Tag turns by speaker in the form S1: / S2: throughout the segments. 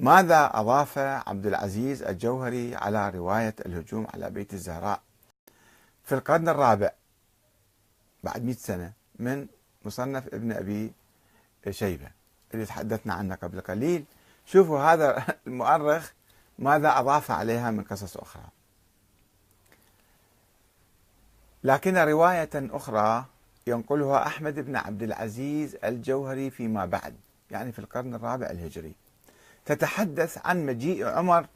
S1: ماذا أضاف عبد العزيز الجوهري على رواية الهجوم على بيت الزهراء؟ في القرن الرابع بعد مئة سنة من مصنف ابن أبي شيبة اللي تحدثنا عنه قبل قليل. شوفوا هذا المؤرخ ماذا أضاف عليها من قصص أخرى. لكن رواية أخرى ينقلها أحمد بن عبد العزيز الجوهري فيما بعد يعني في القرن الرابع الهجري. تتحدث عن مجيء عمر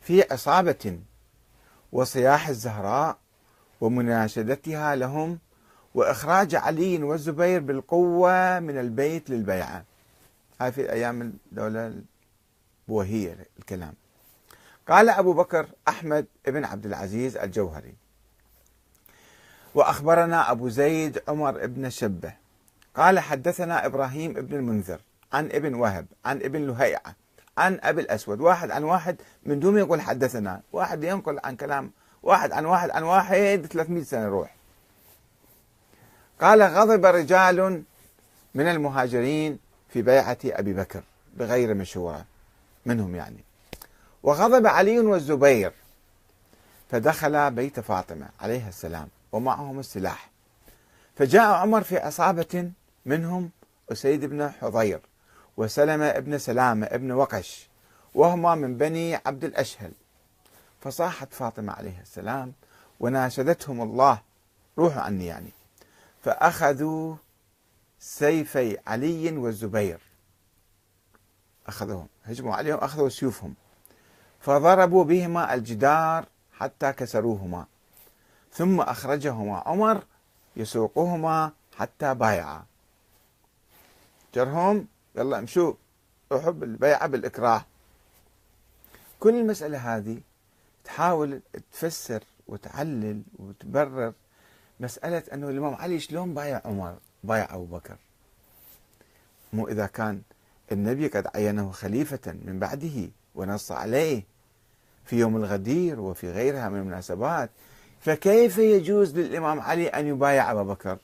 S1: في عصابة وصياح الزهراء ومناشدتها لهم وإخراج علي والزبير بالقوة من البيت للبيعة. هاي في أيام الدولة البوهية الكلام. قال أبو بكر أحمد بن عبد العزيز الجوهري وأخبرنا أبو زيد عمر بن شبه. قال حدثنا إبراهيم بن المنذر عن ابن وهب عن ابن لهيعة عن أبي الأسود. واحد عن واحد من دون يقول حدثنا. واحد ينقل عن كلام. واحد عن واحد عن واحد 300 سنة يروح قال غضب رجال من المهاجرين في بيعة أبي بكر بغير مشورة منهم يعني. وغضب علي والزبير. فدخل بيت فاطمة عليها السلام ومعهم السلاح. فجاء عمر في عصابة منهم أسيد بن حضير. وسلمة بن سلامة ابن وقش وهما من بني عبد الأشهل. فصاحت فاطمة عليه السلام وناشدتهم الله روحوا عني يعني. فأخذوا سيفي علي والزبير. أخذوهم هجموا عليهم أخذوا سيوفهم. فضربوا بهما الجدار حتى كسروهما. ثم أخرجهما عمر يسوقهما حتى بايعا. جرهم؟ يلا امشوا. روحوا بالبيعة بالإكراه. كل المسألة هذه تحاول تفسر وتعلل وتبرر مسألة أنه الإمام علي شلون بايع عمر بايع أبو بكر؟ مو إذا كان النبي قد عينه خليفة من بعده ونص عليه في يوم الغدير وفي غيرها من المناسبات فكيف يجوز للإمام علي أن يبايع أبا بكر؟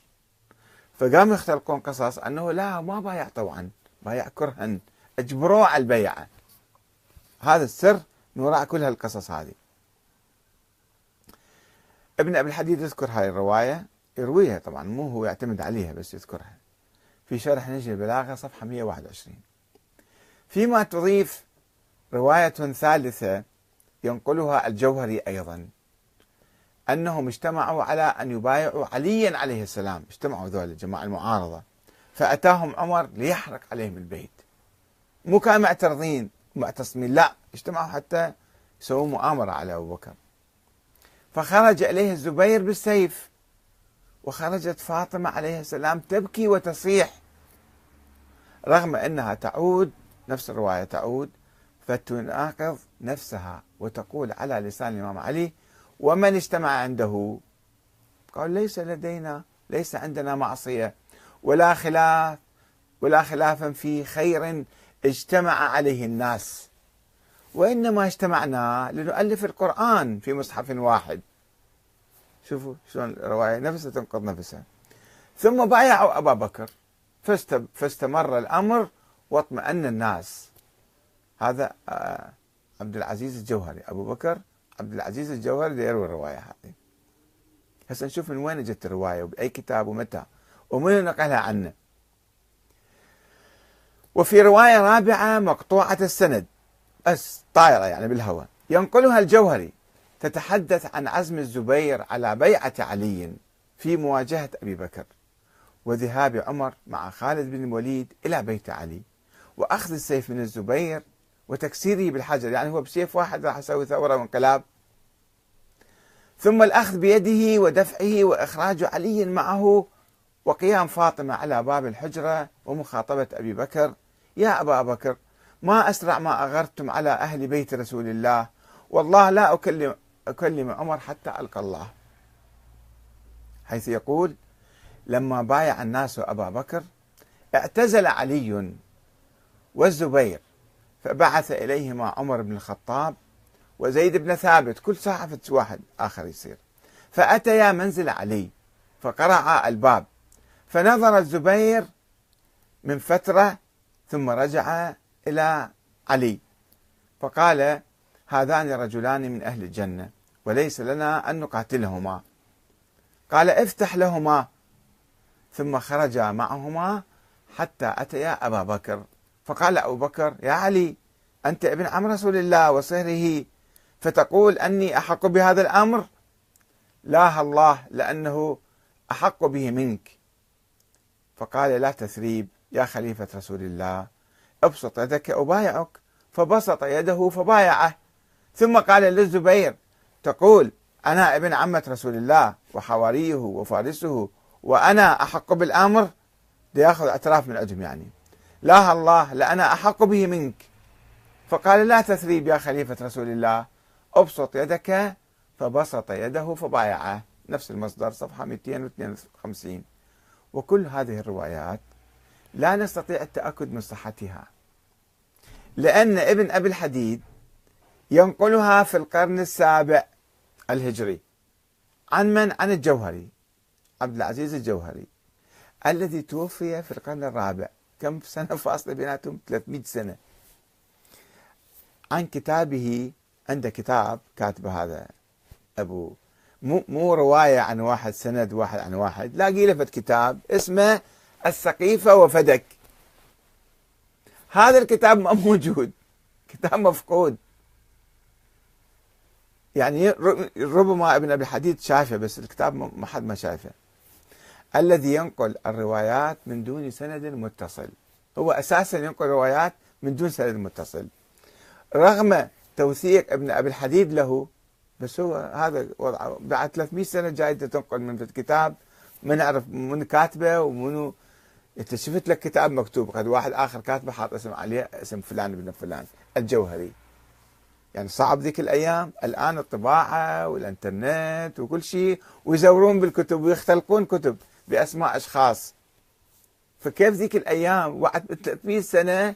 S1: فقام يختلقون قصص أنه لا ما بايع طبعا. بايع كرها أجبروه على البيعة. هذا السر من وراء كل هالقصص هذه. ابن أبي الحديد يذكر هاي الرواية يرويها طبعا مو هو يعتمد عليها بس يذكرها. في شرح نجم البلاغة صفحة 121 فيما تضيف رواية ثالثة ينقلها الجوهري أيضا. أنهم اجتمعوا على أن يبايعوا عليا عليه السلام. اجتمعوا ذول الجماعة المعارضة. فأتاهم عمر ليحرق عليهم البيت. مو كانوا معترضين معتصمين لا اجتمعوا حتى يسووا مؤامرة على أبو بكر. فخرج إليه الزبير بالسيف وخرجت فاطمة عليه السلام تبكي وتصيح. رغم أنها تعود نفس الرواية تعود فتناقض نفسها وتقول على لسان الإمام علي ومن اجتمع عنده؟ قال ليس لدينا ليس عندنا معصية. ولا خلاف ولا خلافا في خير اجتمع عليه الناس. وإنما اجتمعنا لنؤلف القرآن في مصحف واحد. شوفوا شلون الرواية نفسها تنقض نفسها. ثم بايعوا أبا بكر. فاستمر الأمر واطمأن الناس. هذا آه، عبد العزيز الجوهري أبو بكر عبد العزيز الجوهري يروي الرواية هذه. هسه نشوف من وين اجت الرواية وبأي كتاب ومتى. ومن نقلها عنه. وفي رواية رابعة مقطوعة السند بس طايرة يعني بالهواء ينقلها الجوهري تتحدث عن عزم الزبير على بيعة علي في مواجهة أبي بكر وذهاب عمر مع خالد بن الوليد إلى بيت علي وأخذ السيف من الزبير وتكسيره بالحجر يعني هو بسيف واحد راح يسوي ثورة وانقلاب. ثم الأخذ بيده ودفعه وإخراج علي معه وقيام فاطمة على باب الحجرة ومخاطبة أبي بكر يا أبا بكر ما أسرع ما أغرتم على أهل بيت رسول الله والله لا أكلم, أكلم عمر حتى ألقى الله. حيث يقول لما بايع الناس أبا بكر اعتزل علي والزبير فبعث إليهما عمر بن الخطاب وزيد بن ثابت كل ساعة واحد آخر يصير. فأتيا منزل علي فقرعا الباب فنظر الزبير من فترة ثم رجع إلى علي. فقال هذان رجلان من أهل الجنة وليس لنا أن نقاتلهما. قال افتح لهما. ثم خرجا معهما حتى أتيا أبا بكر. فقال أبو بكر يا علي أنت ابن عم رسول الله وصهره فتقول أني أحق بهذا الأمر؟ لا الله لأنه أحق به منك. فقال لا تثريب يا خليفة رسول الله. ابسط يدك أبايعك فبسط يده فبايعه. ثم قال للزبير تقول أنا ابن عمة رسول الله وحواريه وفارسه وأنا أحق بالأمر؟ ليأخذ اعتراف من عندهم يعني. لا الله لأنا أحق به منك. فقال لا تثريب يا خليفة رسول الله. ابسط يدك. فبسط يده فبايعه. نفس المصدر صفحة 252 وكل هذه الروايات لا نستطيع التأكد من صحتها لأن ابن أبي الحديد ينقلها في القرن السابع الهجري عن من؟ عن الجوهري عبد العزيز الجوهري الذي توفي في القرن الرابع كم سنة فاصلة بيناتهم 300 سنة عن كتابه عنده كتاب كاتبه هذا أبو مو مو رواية عن واحد سند واحد عن واحد. لاقي له كتاب اسمه السقيفة وفدك. هذا الكتاب ما موجود. كتاب مفقود. يعني ربما ابن أبي حديد شافه بس الكتاب ما حد ما شافه. الذي ينقل الروايات من دون سند متصل. هو أساسا ينقل روايات من دون سند متصل. رغم توثيق ابن أبي الحديد له بس هو هذا وضعه. بعد 300 سنة جاي تنقل من الكتاب ما نعرف من كاتبة ومنو. أنت شفت لك كتاب مكتوب قد واحد آخر كاتبة حاط اسم عليه اسم فلان ابن فلان. الجوهري. يعني صعب ذيك الأيام. الآن الطباعة والإنترنت وكل شيء ويزورون بالكتب ويختلقون كتب بأسماء أشخاص. فكيف ذيك الأيام؟ بعد 300 سنة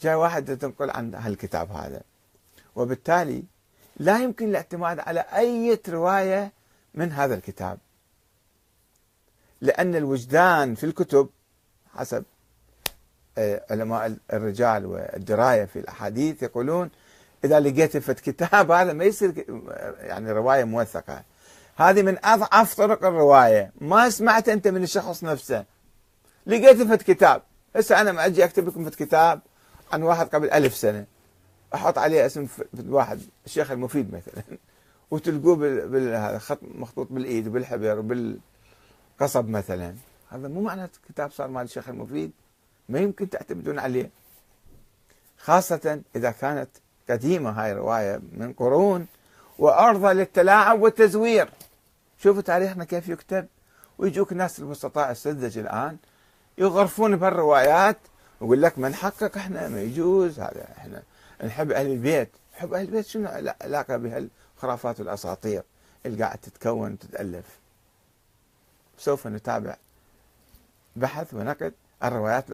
S1: جاء واحد تنقل عن هالكتاب هذا. وبالتالي لا يمكن الاعتماد على أي رواية من هذا الكتاب. لأن الوجدان في الكتب حسب آه، علماء الرجال والدراية في الأحاديث يقولون إذا لقيت في كتاب هذا ما يصير يعني رواية موثقة. هذه من أضعف طرق الرواية. ما سمعت أنت من الشخص نفسه. لقيت في كتاب هسه أنا ما أجي أكتب لكم في كتاب عن واحد قبل ألف سنة. أحط عليه اسم واحد الشيخ المفيد مثلا. وتلقوه بالخط مخطوط بالإيد وبالحبر وبالقصب مثلا. هذا مو معنى كتاب صار مال الشيخ المفيد ما يمكن تعتمدون عليه. خاصة إذا كانت قديمة هاي الرواية من قرون وأرضى للتلاعب والتزوير. شوفوا تاريخنا كيف يكتب. ويجوك ناس المستطاع السذج الآن يغرفون بهالروايات ويقول لك من حقق إحنا ما يجوز هذا إحنا نحب أهل البيت. حب أهل البيت شنو علاقة بهالخرافات والأساطير اللي قاعد تتكون وتتألف. سوف نتابع بحث ونقد الروايات